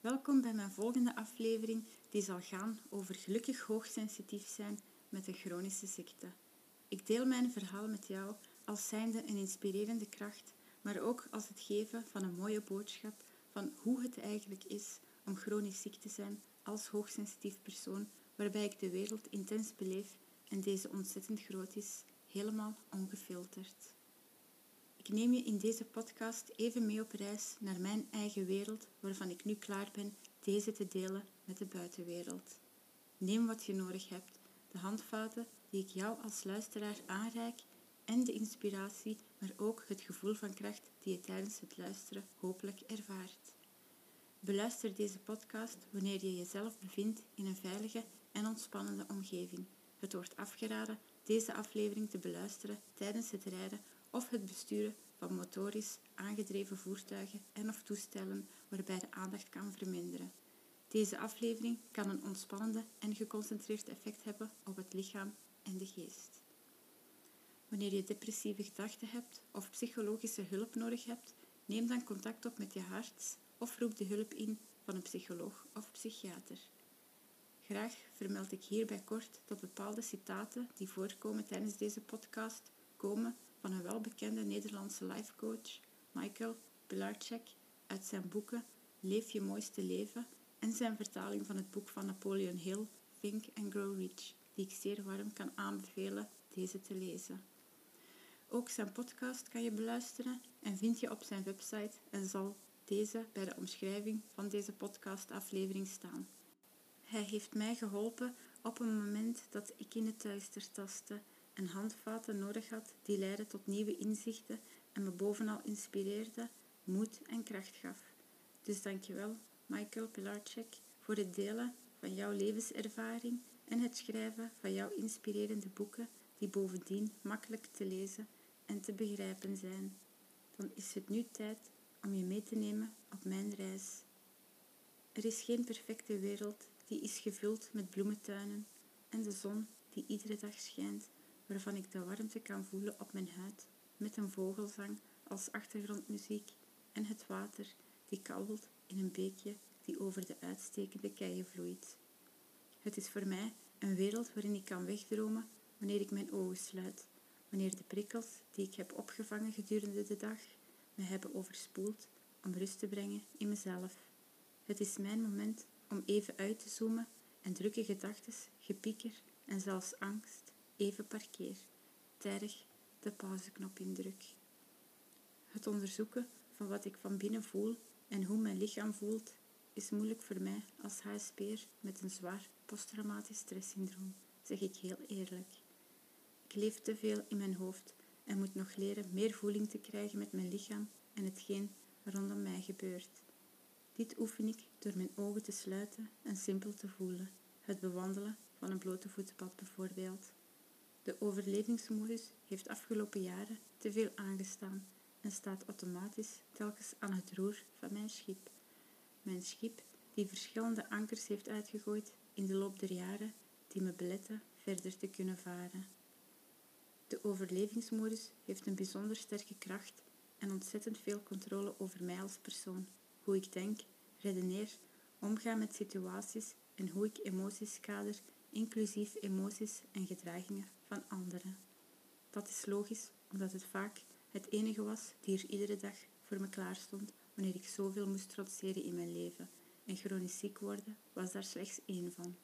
Welkom bij mijn volgende aflevering die zal gaan over gelukkig hoogsensitief zijn met een chronische ziekte. Ik deel mijn verhaal met jou als zijnde een inspirerende kracht, maar ook als het geven van een mooie boodschap van hoe het eigenlijk is om chronisch ziek te zijn als hoogsensitief persoon, waarbij ik de wereld intens beleef en deze ontzettend groot is, helemaal ongefilterd. Ik neem je in deze podcast even mee op reis naar mijn eigen wereld, waarvan ik nu klaar ben deze te delen met de buitenwereld. Neem wat je nodig hebt, de handvaten die ik jou als luisteraar aanreik en de inspiratie, maar ook het gevoel van kracht die je tijdens het luisteren hopelijk ervaart. Beluister deze podcast wanneer je jezelf bevindt in een veilige en ontspannende omgeving. Het wordt afgeraden deze aflevering te beluisteren tijdens het rijden of het besturen van motorisch aangedreven voertuigen en of toestellen waarbij de aandacht kan verminderen. Deze aflevering kan een ontspannende en geconcentreerd effect hebben op het lichaam en de geest. Wanneer je depressieve gedachten hebt of psychologische hulp nodig hebt, neem dan contact op met je arts of roep de hulp in van een psycholoog of psychiater. Graag vermeld ik hierbij kort dat bepaalde citaten die voorkomen tijdens deze podcast komen van een welbekende Nederlandse lifecoach, Michael Pilarczyk, uit zijn boeken Leef je mooiste leven en zijn vertaling van het boek van Napoleon Hill, Think and Grow Rich, die ik zeer warm kan aanbevelen deze te lezen. Ook zijn podcast kan je beluisteren en vind je op zijn website en zal deze bij de omschrijving van deze podcastaflevering staan. Hij heeft mij geholpen op een moment dat ik in het duister tastte en handvaten nodig had die leidden tot nieuwe inzichten en me bovenal inspireerde, moed en kracht gaf. Dus dankjewel, Michael Pilarczyk, voor het delen van jouw levenservaring en het schrijven van jouw inspirerende boeken die bovendien makkelijk te lezen en te begrijpen zijn. Dan is het nu tijd om je mee te nemen op mijn reis. Er is geen perfecte wereld die is gevuld met bloementuinen en de zon die iedere dag schijnt waarvan ik de warmte kan voelen op mijn huid, met een vogelzang als achtergrondmuziek en het water die kabbelt in een beekje die over de uitstekende keien vloeit. Het is voor mij een wereld waarin ik kan wegdromen wanneer ik mijn ogen sluit, wanneer de prikkels die ik heb opgevangen gedurende de dag me hebben overspoeld om rust te brengen in mezelf. Het is mijn moment om even uit te zoomen en drukke gedachten, gepieker en zelfs angst even parkeer, terg de pauzeknop indruk. Het onderzoeken van wat ik van binnen voel en hoe mijn lichaam voelt, is moeilijk voor mij als HSP'er met een zwaar posttraumatisch stresssyndroom, zeg ik heel eerlijk. Ik leef te veel in mijn hoofd en moet nog leren meer voeling te krijgen met mijn lichaam en hetgeen rondom mij gebeurt. Dit oefen ik door mijn ogen te sluiten en simpel te voelen, het bewandelen van een blote voetenpad bijvoorbeeld. De overlevingsmodus heeft afgelopen jaren te veel aangestaan en staat automatisch telkens aan het roer van mijn schip. Mijn schip die verschillende ankers heeft uitgegooid in de loop der jaren die me beletten verder te kunnen varen. De overlevingsmodus heeft een bijzonder sterke kracht en ontzettend veel controle over mij als persoon, hoe ik denk, redeneer, omga met situaties en hoe ik emoties kader, inclusief emoties en gedragingen van anderen. Dat is logisch, omdat het vaak het enige was die er iedere dag voor me klaar stond wanneer ik zoveel moest trotseren in mijn leven. En chronisch ziek worden was daar slechts één van.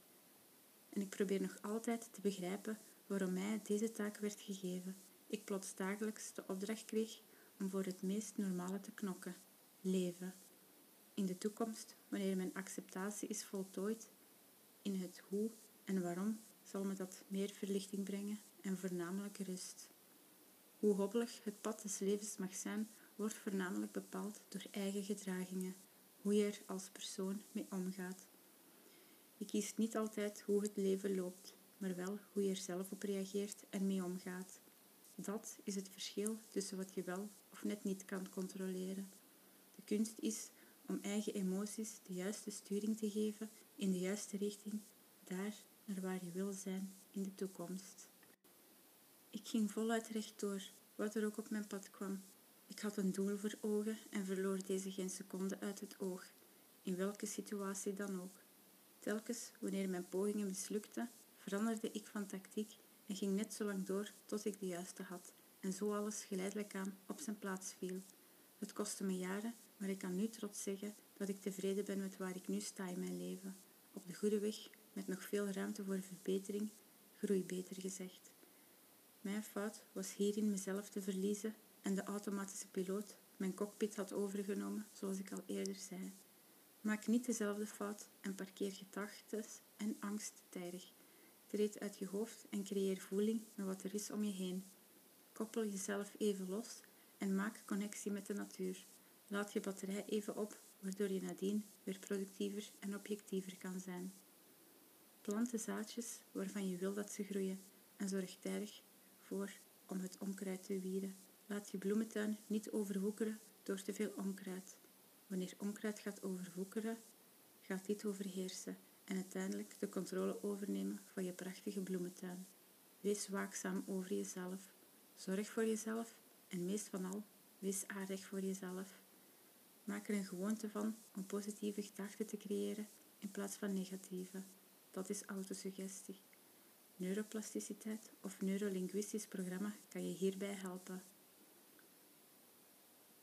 En ik probeer nog altijd te begrijpen waarom mij deze taak werd gegeven. Ik plots dagelijks de opdracht kreeg om voor het meest normale te knokken: leven. In de toekomst, wanneer mijn acceptatie is voltooid, in het hoe en waarom zal me dat meer verlichting brengen en voornamelijk rust. Hoe hobbelig het pad des levens mag zijn, wordt voornamelijk bepaald door eigen gedragingen, hoe je er als persoon mee omgaat. Je kiest niet altijd hoe het leven loopt, maar wel hoe je er zelf op reageert en mee omgaat. Dat is het verschil tussen wat je wel of net niet kan controleren. De kunst is om eigen emoties de juiste sturing te geven in de juiste richting, daar naar waar je wil zijn in de toekomst. Ik ging voluit rechtdoor, wat er ook op mijn pad kwam. Ik had een doel voor ogen en verloor deze geen seconde uit het oog. in welke situatie dan ook. Telkens wanneer mijn pogingen mislukten, veranderde ik van tactiek en ging net zo lang door tot ik de juiste had en zo alles geleidelijk aan op zijn plaats viel. Het kostte me jaren, maar ik kan nu trots zeggen dat ik tevreden ben met waar ik nu sta in mijn leven. Op de goede weg, met nog veel ruimte voor verbetering, groei beter gezegd. Mijn fout was hierin mezelf te verliezen en de automatische piloot mijn cockpit had overgenomen, zoals ik al eerder zei. Maak niet dezelfde fout en parkeer gedachten en angst tijdig. Treed uit je hoofd en creëer voeling met wat er is om je heen. Koppel jezelf even los en maak connectie met de natuur. Laat je batterij even op, waardoor je nadien weer productiever en objectiever kan zijn. Plant de zaadjes waarvan je wil dat ze groeien en zorg tijdig voor om het onkruid te wieren. Laat je bloementuin niet overwoekeren door te veel onkruid. Wanneer onkruid gaat overwoekeren, gaat dit overheersen en uiteindelijk de controle overnemen van je prachtige bloementuin. Wees waakzaam over jezelf. Zorg voor jezelf en meest van al, wees aardig voor jezelf. Maak er een gewoonte van om positieve gedachten te creëren in plaats van negatieve. Dat is autosuggestie. Neuroplasticiteit of neurolinguistisch programma kan je hierbij helpen.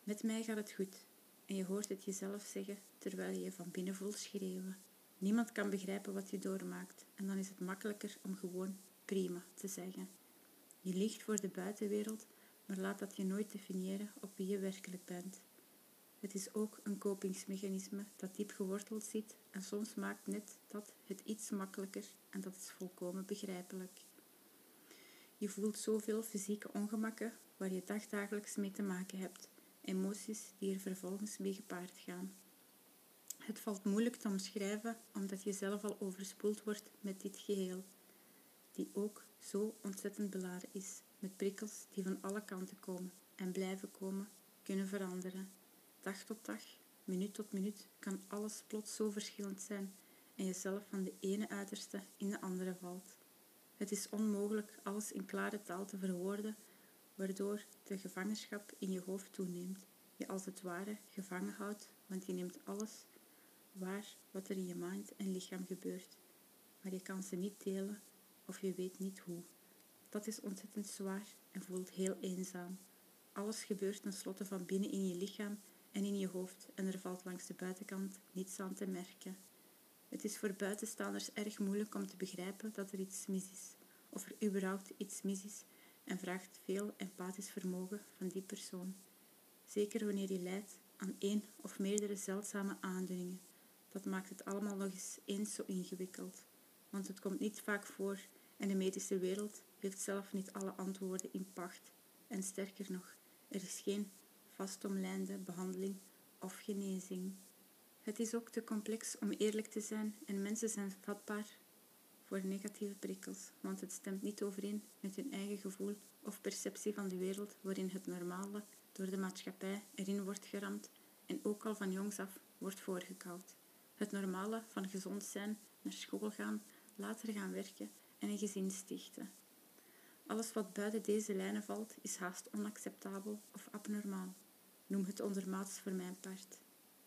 Met mij gaat het goed en je hoort het jezelf zeggen terwijl je je van binnen voelt schreeuwen. Niemand kan begrijpen wat je doormaakt en dan is het makkelijker om gewoon prima te zeggen. Je liegt voor de buitenwereld, maar laat dat je nooit definiëren op wie je werkelijk bent. Het is ook een kopingsmechanisme dat diep geworteld zit en soms maakt net dat het iets makkelijker en dat is volkomen begrijpelijk. Je voelt zoveel fysieke ongemakken waar je dagdagelijks mee te maken hebt, emoties die er vervolgens mee gepaard gaan. Het valt moeilijk te omschrijven omdat je zelf al overspoeld wordt met dit geheel, die ook zo ontzettend beladen is met prikkels die van alle kanten komen en blijven komen, kunnen veranderen. Dag tot dag, minuut tot minuut kan alles plots zo verschillend zijn en jezelf van de ene uiterste in de andere valt. Het is onmogelijk alles in klare taal te verwoorden, waardoor de gevangenschap in je hoofd toeneemt, je als het ware gevangen houdt, want je neemt alles waar wat er in je mind en lichaam gebeurt, maar je kan ze niet delen of je weet niet hoe. Dat is ontzettend zwaar en voelt heel eenzaam. Alles gebeurt tenslotte van binnen in je lichaam en in je hoofd en er valt langs de buitenkant niets aan te merken. Het is voor buitenstaanders erg moeilijk om te begrijpen dat er iets mis is, of er überhaupt iets mis is, en vraagt veel empathisch vermogen van die persoon. Zeker wanneer je lijdt aan één of meerdere zeldzame aandoeningen. Dat maakt het allemaal nog eens eens zo ingewikkeld, want het komt niet vaak voor en de medische wereld heeft zelf niet alle antwoorden in pacht. En sterker nog, er is geen vastomlijnde behandeling of genezing. Het is ook te complex om eerlijk te zijn en mensen zijn vatbaar voor negatieve prikkels, want het stemt niet overeen met hun eigen gevoel of perceptie van de wereld waarin het normale door de maatschappij erin wordt geramd en ook al van jongs af wordt voorgekoud. Het normale van gezond zijn, naar school gaan, later gaan werken en een gezin stichten. Alles wat buiten deze lijnen valt is haast onacceptabel of abnormaal. Noem het ondermaats voor mijn part.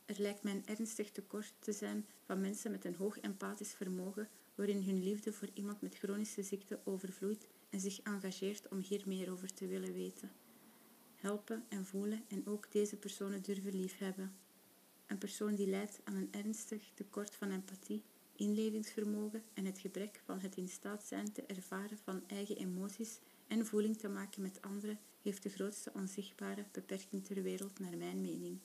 Er lijkt mij een ernstig tekort te zijn van mensen met een hoog empathisch vermogen waarin hun liefde voor iemand met chronische ziekte overvloeit en zich engageert om hier meer over te willen weten. Helpen en voelen en ook deze personen durven liefhebben. Een persoon die lijdt aan een ernstig tekort van empathie, inlevingsvermogen en het gebrek van het in staat zijn te ervaren van eigen emoties en voeling te maken met anderen, heeft de grootste onzichtbare beperking ter wereld, naar mijn mening.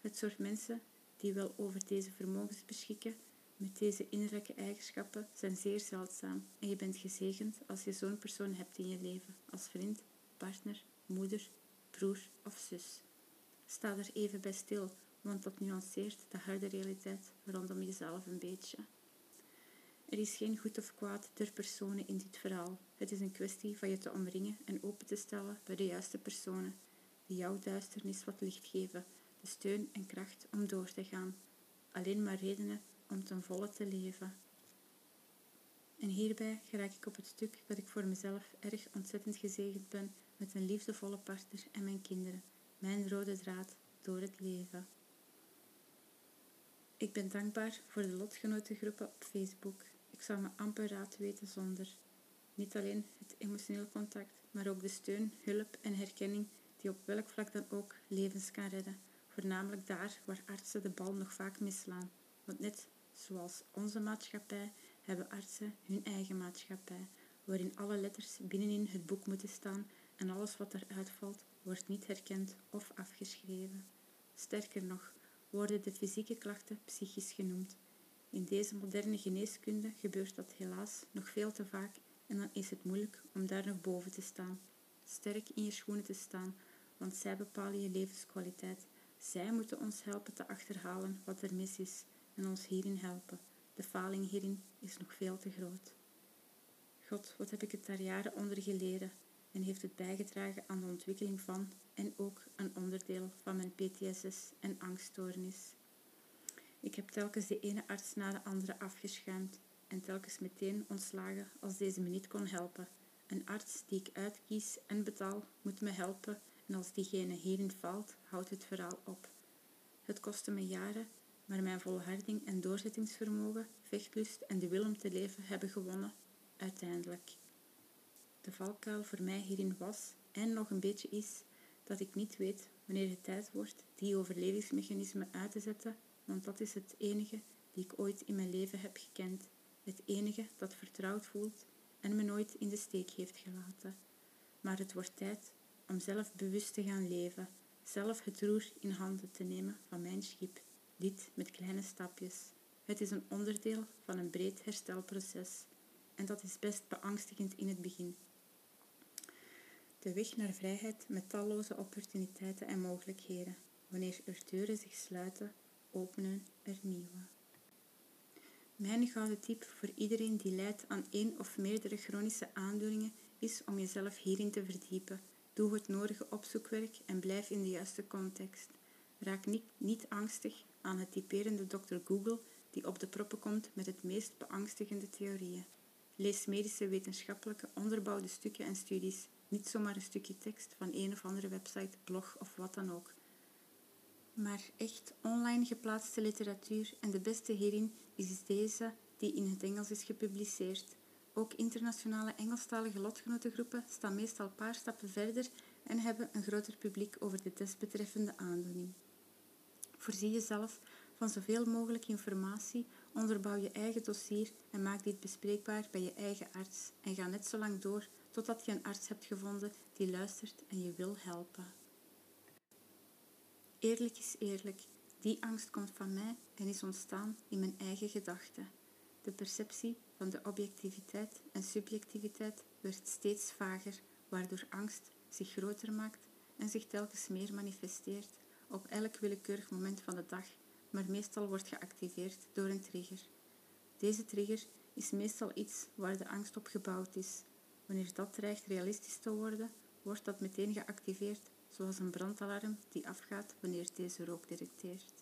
Het soort mensen die wel over deze vermogens beschikken, met deze innerlijke eigenschappen, zijn zeer zeldzaam en je bent gezegend als je zo'n persoon hebt in je leven, als vriend, partner, moeder, broer of zus. Sta er even bij stil, want dat nuanceert de harde realiteit rondom jezelf een beetje. Er is geen goed of kwaad ter personen in dit verhaal. Het is een kwestie van je te omringen en open te stellen bij de juiste personen, die jouw duisternis wat licht geven, de steun en kracht om door te gaan. Alleen maar redenen om ten volle te leven. En hierbij geraak ik op het stuk dat ik voor mezelf erg ontzettend gezegend ben met een liefdevolle partner en mijn kinderen, mijn rode draad door het leven. Ik ben dankbaar voor de lotgenotengroepen op Facebook. Ik zou me amper raad weten zonder. Niet alleen het emotioneel contact, maar ook de steun, hulp en herkenning die op welk vlak dan ook levens kan redden. Voornamelijk daar waar artsen de bal nog vaak misslaan. Want net zoals onze maatschappij hebben artsen hun eigen maatschappij, waarin alle letters binnenin het boek moeten staan en alles wat eruit valt wordt niet herkend of afgeschreven. Sterker nog, worden de fysieke klachten psychisch genoemd. In deze moderne geneeskunde gebeurt dat helaas nog veel te vaak en dan is het moeilijk om daar nog boven te staan. Sterk in je schoenen te staan, want zij bepalen je levenskwaliteit. Zij moeten ons helpen te achterhalen wat er mis is en ons hierin helpen. De faling hierin is nog veel te groot. God, wat heb ik het daar jaren onder geleden en heeft het bijgedragen aan de ontwikkeling van en ook een onderdeel van mijn PTSS en angststoornis. Ik heb telkens de ene arts na de andere afgeschuimd en telkens meteen ontslagen als deze me niet kon helpen. Een arts die ik uitkies en betaal moet me helpen en als diegene hierin valt, houdt het verhaal op. Het kostte me jaren, maar mijn volharding en doorzettingsvermogen, vechtlust en de wil om te leven hebben gewonnen, uiteindelijk. De valkuil voor mij hierin was en nog een beetje is dat ik niet weet wanneer het tijd wordt die overlevingsmechanismen uit te zetten, want dat is het enige die ik ooit in mijn leven heb gekend, het enige dat vertrouwd voelt en me nooit in de steek heeft gelaten. Maar het wordt tijd om zelf bewust te gaan leven, zelf het roer in handen te nemen van mijn schip, dit met kleine stapjes. Het is een onderdeel van een breed herstelproces en dat is best beangstigend in het begin. De weg naar vrijheid met talloze opportuniteiten en mogelijkheden. Wanneer er deuren zich sluiten, openen er. Mijn gouden tip voor iedereen die lijdt aan één of meerdere chronische aandoeningen is om jezelf hierin te verdiepen. Doe het nodige opzoekwerk en blijf in de juiste context. Raak niet, niet angstig aan het typerende dokter Google die op de proppen komt met het meest beangstigende theorieën. Lees medische wetenschappelijke onderbouwde stukken en studies, niet zomaar een stukje tekst van een of andere website, blog of wat dan ook. Maar echt online geplaatste literatuur en de beste hierin is deze die in het Engels is gepubliceerd. Ook internationale Engelstalige lotgenotengroepen staan meestal een paar stappen verder en hebben een groter publiek over de desbetreffende aandoening. Voorzie jezelf van zoveel mogelijk informatie, onderbouw je eigen dossier en maak dit bespreekbaar bij je eigen arts. En ga net zo lang door totdat je een arts hebt gevonden die luistert en je wil helpen. Eerlijk is eerlijk, die angst komt van mij en is ontstaan in mijn eigen gedachten. De perceptie van de objectiviteit en subjectiviteit werd steeds vager, waardoor angst zich groter maakt en zich telkens meer manifesteert op elk willekeurig moment van de dag, maar meestal wordt geactiveerd door een trigger. Deze trigger is meestal iets waar de angst op gebouwd is. Wanneer dat dreigt realistisch te worden, wordt dat meteen geactiveerd, zoals een brandalarm die afgaat wanneer deze rook detecteert.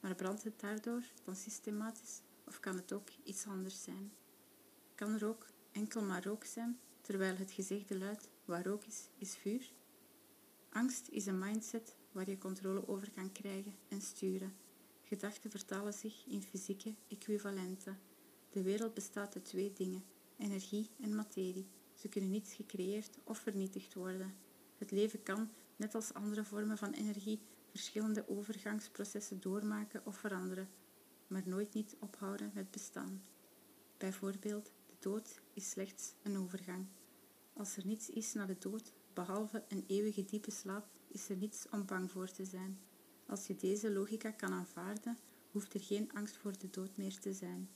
Maar brandt het daardoor dan systematisch of kan het ook iets anders zijn? Kan rook enkel maar rook zijn, terwijl het gezegde luidt, waar rook is, is vuur? Angst is een mindset waar je controle over kan krijgen en sturen. Gedachten vertalen zich in fysieke equivalenten. De wereld bestaat uit twee dingen, energie en materie. Ze kunnen niet gecreëerd of vernietigd worden. Het leven kan, net als andere vormen van energie, verschillende overgangsprocessen doormaken of veranderen, maar nooit niet ophouden met bestaan. Bijvoorbeeld, de dood is slechts een overgang. Als er niets is na de dood, behalve een eeuwige diepe slaap, is er niets om bang voor te zijn. Als je deze logica kan aanvaarden, hoeft er geen angst voor de dood meer te zijn.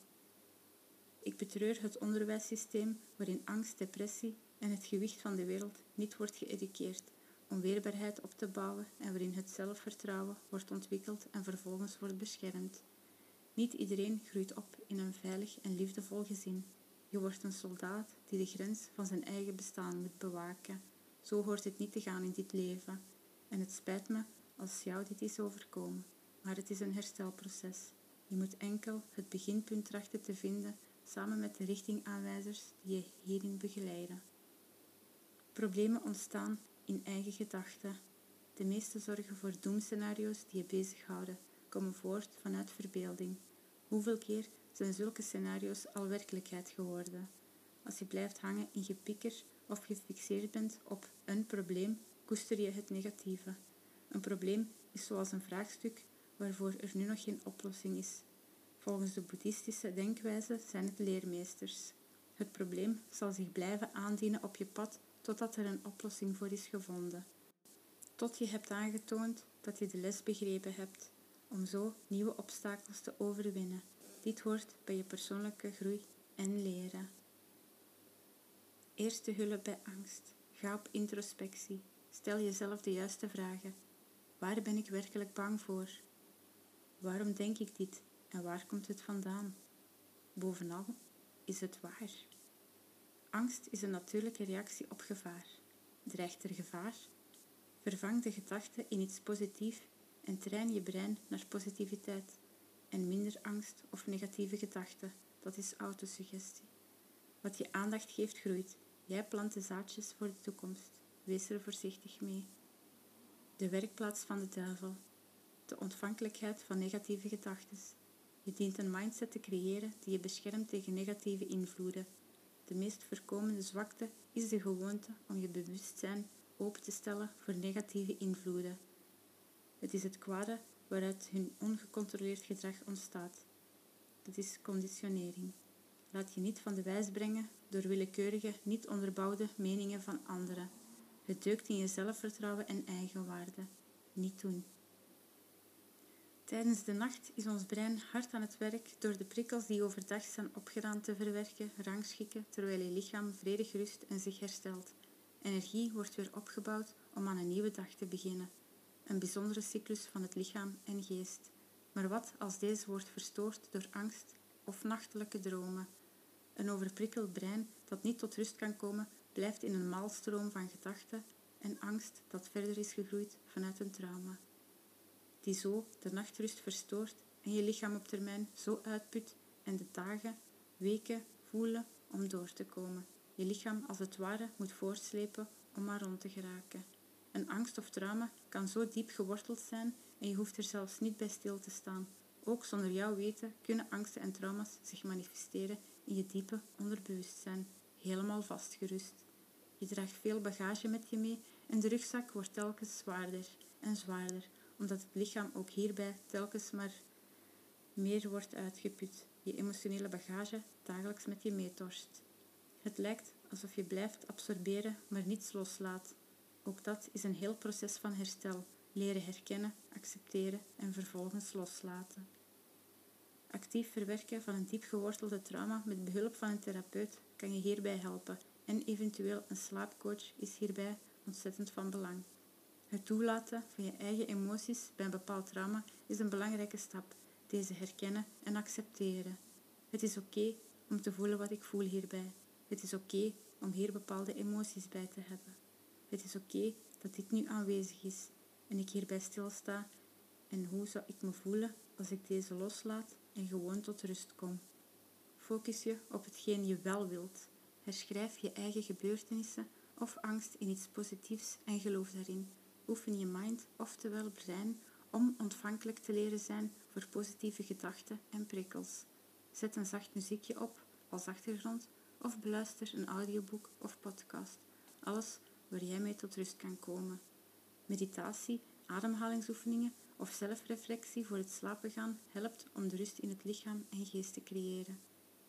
Ik betreur het onderwijssysteem waarin angst, depressie en het gewicht van de wereld niet wordt geëduceerd om weerbaarheid op te bouwen en waarin het zelfvertrouwen wordt ontwikkeld en vervolgens wordt beschermd. Niet iedereen groeit op in een veilig en liefdevol gezin. Je wordt een soldaat die de grens van zijn eigen bestaan moet bewaken. Zo hoort het niet te gaan in dit leven. En het spijt me als jou dit is overkomen, maar het is een herstelproces. Je moet enkel het beginpunt trachten te vinden samen met de richtingaanwijzers die je hierin begeleiden. Problemen ontstaan in eigen gedachten. De meeste zorgen voor doemscenario's die je bezighouden komen voort vanuit verbeelding. Hoeveel keer zijn zulke scenario's al werkelijkheid geworden? Als je blijft hangen in gepieker of gefixeerd bent op een probleem, koester je het negatieve. Een probleem is zoals een vraagstuk waarvoor er nu nog geen oplossing is. Volgens de boeddhistische denkwijze zijn het leermeesters. Het probleem zal zich blijven aandienen op je pad totdat er een oplossing voor is gevonden. Tot je hebt aangetoond dat je de les begrepen hebt, om zo nieuwe obstakels te overwinnen. Dit hoort bij je persoonlijke groei en leren. Eerste hulp bij angst. Ga op introspectie. Stel jezelf de juiste vragen. Waar ben ik werkelijk bang voor? Waarom denk ik dit en waar komt het vandaan? Bovenal, is het waar? Angst is een natuurlijke reactie op gevaar. Dreigt er gevaar? Vervang de gedachte in iets positiefs en train je brein naar positiviteit en minder angst of negatieve gedachten. Dat is autosuggestie. Wat je aandacht geeft, groeit. Jij plant de zaadjes voor de toekomst. Wees er voorzichtig mee. De werkplaats van de duivel. De ontvankelijkheid van negatieve gedachten. Je dient een mindset te creëren die je beschermt tegen negatieve invloeden. De meest voorkomende zwakte is de gewoonte om je bewustzijn open te stellen voor negatieve invloeden. Het is het kwade waaruit hun ongecontroleerd gedrag ontstaat. Dat is conditionering. Laat je niet van de wijs brengen door willekeurige, niet onderbouwde meningen van anderen. Het deukt in je zelfvertrouwen en eigenwaarde. Niet doen. Tijdens de nacht is ons brein hard aan het werk door de prikkels die overdag zijn opgedaan te verwerken, rangschikken, terwijl je lichaam vredig rust en zich herstelt. Energie wordt weer opgebouwd om aan een nieuwe dag te beginnen. Een bijzondere cyclus van het lichaam en geest. Maar wat als deze wordt verstoord door angst of nachtelijke dromen? Een overprikkeld brein dat niet tot rust kan komen, blijft in een maalstroom van gedachten en angst dat verder is gegroeid vanuit een trauma. Die zo de nachtrust verstoort en je lichaam op termijn zo uitput en de dagen, weken voelen om door te komen. Je lichaam als het ware moet voortslepen om maar rond te geraken. Een angst of trauma kan zo diep geworteld zijn en je hoeft er zelfs niet bij stil te staan. Ook zonder jouw weten kunnen angsten en trauma's zich manifesteren in je diepe onderbewustzijn, helemaal vastgerust. Je draagt veel bagage met je mee en de rugzak wordt telkens zwaarder en zwaarder, omdat het lichaam ook hierbij telkens maar meer wordt uitgeput. Je emotionele bagage dagelijks met je meetorst. Het lijkt alsof je blijft absorberen, maar niets loslaat. Ook dat is een heel proces van herstel. Leren herkennen, accepteren en vervolgens loslaten. Actief verwerken van een diep gewortelde trauma met behulp van een therapeut kan je hierbij helpen en eventueel een slaapcoach is hierbij ontzettend van belang. Het toelaten van je eigen emoties bij een bepaald trauma is een belangrijke stap. Deze herkennen en accepteren. Het is oké om te voelen wat ik voel hierbij. Het is oké om hier bepaalde emoties bij te hebben. Het is oké dat dit nu aanwezig is en ik hierbij stilsta en hoe zou ik me voelen als ik deze loslaat en gewoon tot rust kom. Focus je op hetgeen je wel wilt. Herschrijf je eigen gebeurtenissen of angst in iets positiefs en geloof daarin. Oefen je mind, oftewel brein, om ontvankelijk te leren zijn voor positieve gedachten en prikkels. Zet een zacht muziekje op als achtergrond of beluister een audioboek of podcast. Alles waar jij mee tot rust kan komen. Meditatie, ademhalingsoefeningen of zelfreflectie voor het slapen gaan helpt om de rust in het lichaam en geest te creëren.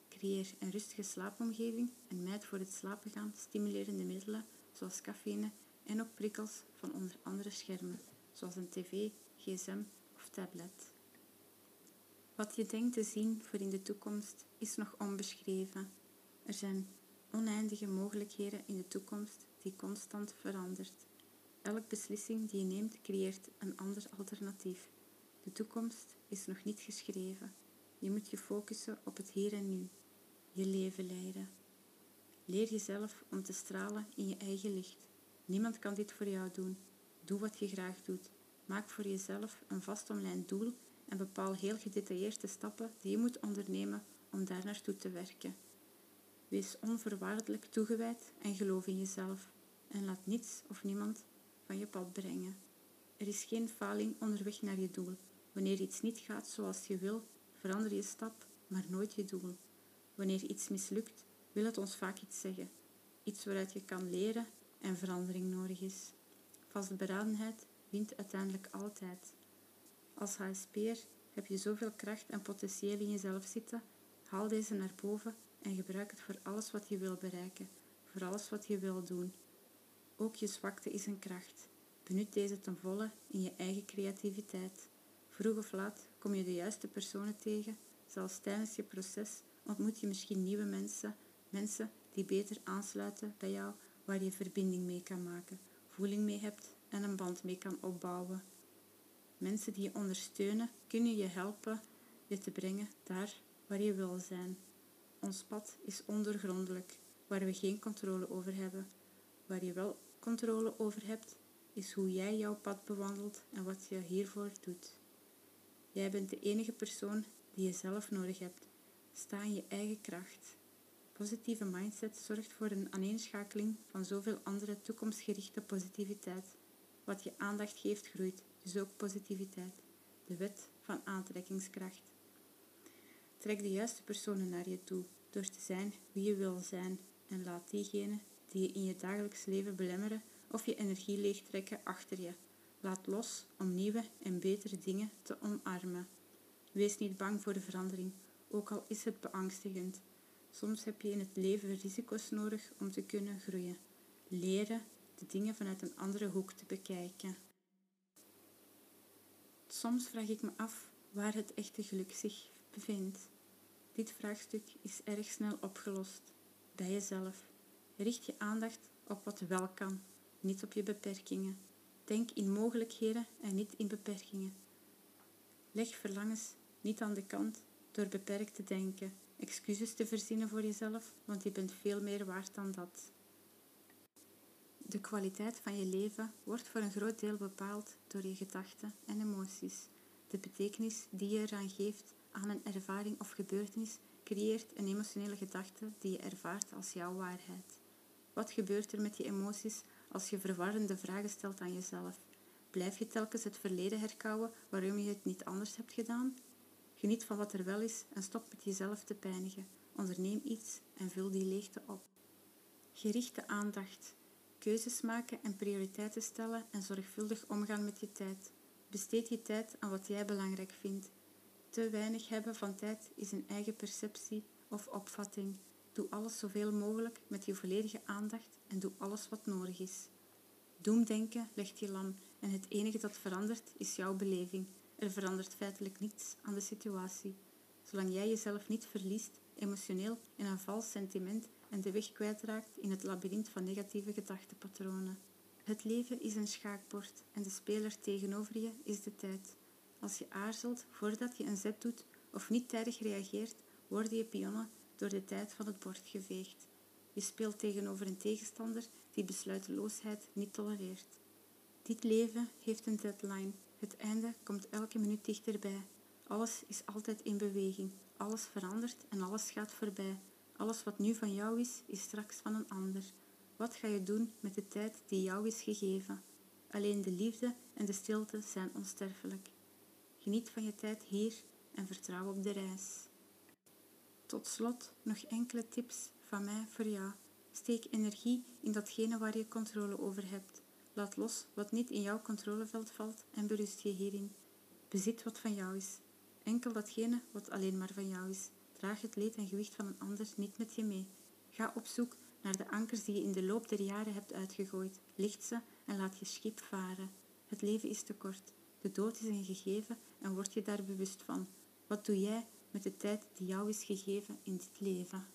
Creëer een rustige slaapomgeving en mijd voor het slapen gaan stimulerende middelen zoals cafeïne en ook prikkels van onder andere schermen, zoals een tv, gsm of tablet. Wat je denkt te zien voor in de toekomst is nog onbeschreven. Er zijn oneindige mogelijkheden in de toekomst die constant verandert. Elke beslissing die je neemt creëert een ander alternatief. De toekomst is nog niet geschreven. Je moet je focussen op het hier en nu. Je leven leiden. Leer jezelf om te stralen in je eigen licht. Niemand kan dit voor jou doen. Doe wat je graag doet. Maak voor jezelf een vastomlijnd doel en bepaal heel gedetailleerd de stappen die je moet ondernemen om daar naartoe te werken. Wees onvoorwaardelijk toegewijd en geloof in jezelf en laat niets of niemand van je pad brengen. Er is geen faling onderweg naar je doel. Wanneer iets niet gaat zoals je wil, verander je stap, maar nooit je doel. Wanneer iets mislukt, wil het ons vaak iets zeggen. Iets waaruit je kan leren en verandering nodig is. Vastberadenheid wint uiteindelijk altijd. Als HSP'er heb je zoveel kracht en potentieel in jezelf zitten, haal deze naar boven en gebruik het voor alles wat je wil bereiken, voor alles wat je wil doen. Ook je zwakte is een kracht. Benut deze ten volle in je eigen creativiteit. Vroeg of laat kom je de juiste personen tegen, zelfs tijdens je proces ontmoet je misschien nieuwe mensen, mensen die beter aansluiten bij jou, waar je verbinding mee kan maken, voeling mee hebt en een band mee kan opbouwen. Mensen die je ondersteunen, kunnen je helpen je te brengen daar waar je wil zijn. Ons pad is ondergrondelijk, waar we geen controle over hebben. Waar je wel controle over hebt, is hoe jij jouw pad bewandelt en wat je hiervoor doet. Jij bent de enige persoon die je zelf nodig hebt. Sta in je eigen kracht. Positieve mindset zorgt voor een aaneenschakeling van zoveel andere toekomstgerichte positiviteit. Wat je aandacht geeft, groeit, dus ook positiviteit. De wet van aantrekkingskracht. Trek de juiste personen naar je toe door te zijn wie je wil zijn en laat diegenen die je in je dagelijks leven belemmeren of je energie leegtrekken achter je. Laat los om nieuwe en betere dingen te omarmen. Wees niet bang voor de verandering, ook al is het beangstigend. Soms heb je in het leven risico's nodig om te kunnen groeien. Leren de dingen vanuit een andere hoek te bekijken. Soms vraag ik me af waar het echte geluk zich bevindt. Dit vraagstuk is erg snel opgelost. Bij jezelf. Richt je aandacht op wat wel kan, niet op je beperkingen. Denk in mogelijkheden en niet in beperkingen. Leg verlangens niet aan de kant door beperkt te denken, excuses te verzinnen voor jezelf, want je bent veel meer waard dan dat. De kwaliteit van je leven wordt voor een groot deel bepaald door je gedachten en emoties. De betekenis die je eraan geeft aan een ervaring of gebeurtenis creëert een emotionele gedachte die je ervaart als jouw waarheid. Wat gebeurt er met je emoties als je verwarrende vragen stelt aan jezelf? Blijf je telkens het verleden herkauwen waarom je het niet anders hebt gedaan? Geniet van wat er wel is en stop met jezelf te pijnigen. Onderneem iets en vul die leegte op. Gerichte aandacht. Keuzes maken en prioriteiten stellen en zorgvuldig omgaan met je tijd. Besteed je tijd aan wat jij belangrijk vindt. Te weinig hebben van tijd is een eigen perceptie of opvatting. Doe alles zoveel mogelijk met je volledige aandacht en doe alles wat nodig is. Doemdenken legt je lam en het enige dat verandert is jouw beleving. Er verandert feitelijk niets aan de situatie. Zolang jij jezelf niet verliest, emotioneel in een vals sentiment en de weg kwijtraakt in het labyrint van negatieve gedachtenpatronen. Het leven is een schaakbord en de speler tegenover je is de tijd. Als je aarzelt voordat je een zet doet of niet tijdig reageert, worden je pionnen door de tijd van het bord geveegd. Je speelt tegenover een tegenstander die besluiteloosheid niet tolereert. Dit leven heeft een deadline. Het einde komt elke minuut dichterbij. Alles is altijd in beweging. Alles verandert en alles gaat voorbij. Alles wat nu van jou is, is straks van een ander. Wat ga je doen met de tijd die jou is gegeven? Alleen de liefde en de stilte zijn onsterfelijk. Geniet van je tijd hier en vertrouw op de reis. Tot slot nog enkele tips van mij voor jou. Steek energie in datgene waar je controle over hebt. Laat los wat niet in jouw controleveld valt en berust je hierin. Bezit wat van jou is. Enkel datgene wat alleen maar van jou is. Draag het leed en gewicht van een ander niet met je mee. Ga op zoek naar de ankers die je in de loop der jaren hebt uitgegooid. Licht ze en laat je schip varen. Het leven is te kort. De dood is een gegeven en word je daar bewust van. Wat doe jij met de tijd die jou is gegeven in dit leven?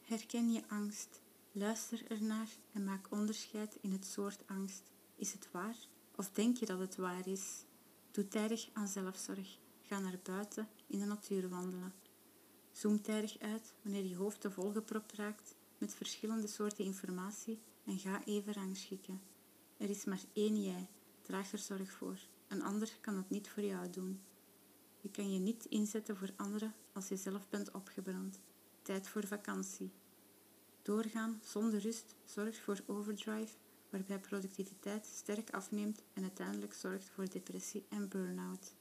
Herken je angst. Luister ernaar en maak onderscheid in het soort angst. Is het waar of denk je dat het waar is? Doe tijdig aan zelfzorg. Ga naar buiten in de natuur wandelen. Zoom tijdig uit wanneer je hoofd te volgepropt raakt met verschillende soorten informatie en ga even rangschikken. Er is maar één jij, draag er zorg voor. Een ander kan het niet voor jou doen. Je kan je niet inzetten voor anderen als je zelf bent opgebrand. Tijd voor vakantie. Doorgaan zonder rust zorgt voor overdrive, waarbij productiviteit sterk afneemt en uiteindelijk zorgt voor depressie en burn-out.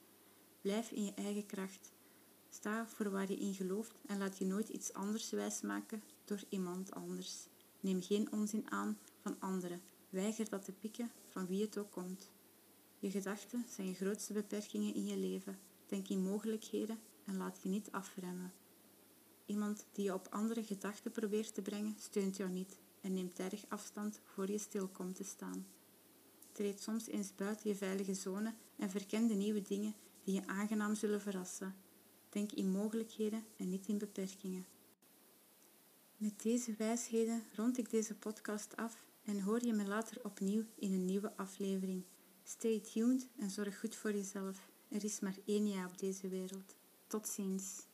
Blijf in je eigen kracht. Sta voor waar je in gelooft en laat je nooit iets anders wijsmaken door iemand anders. Neem geen onzin aan van anderen. Weiger dat te pikken van wie het ook komt. Je gedachten zijn je grootste beperkingen in je leven. Denk in mogelijkheden en laat je niet afremmen. Iemand die je op andere gedachten probeert te brengen, steunt jou niet en neemt erg afstand voor je stil komt te staan. Treed soms eens buiten je veilige zone en verken de nieuwe dingen die je aangenaam zullen verrassen. Denk in mogelijkheden en niet in beperkingen. Met deze wijsheden rond ik deze podcast af en hoor je me later opnieuw in een nieuwe aflevering. Stay tuned en zorg goed voor jezelf. Er is maar één jij op deze wereld. Tot ziens.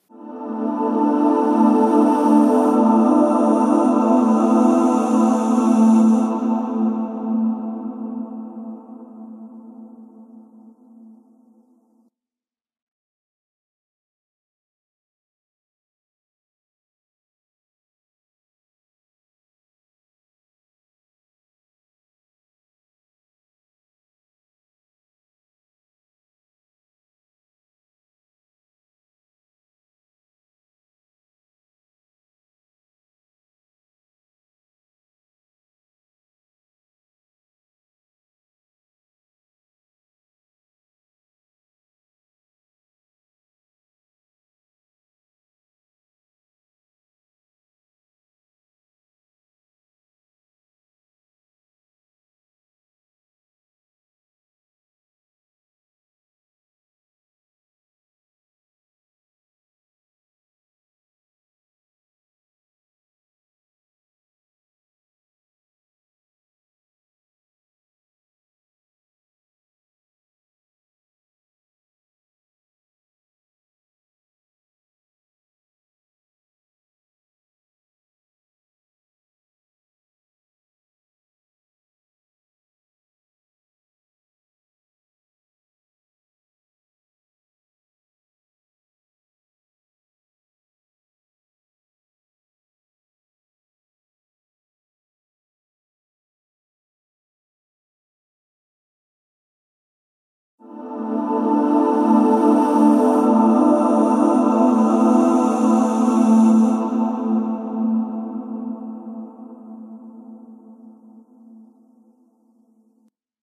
Thank you.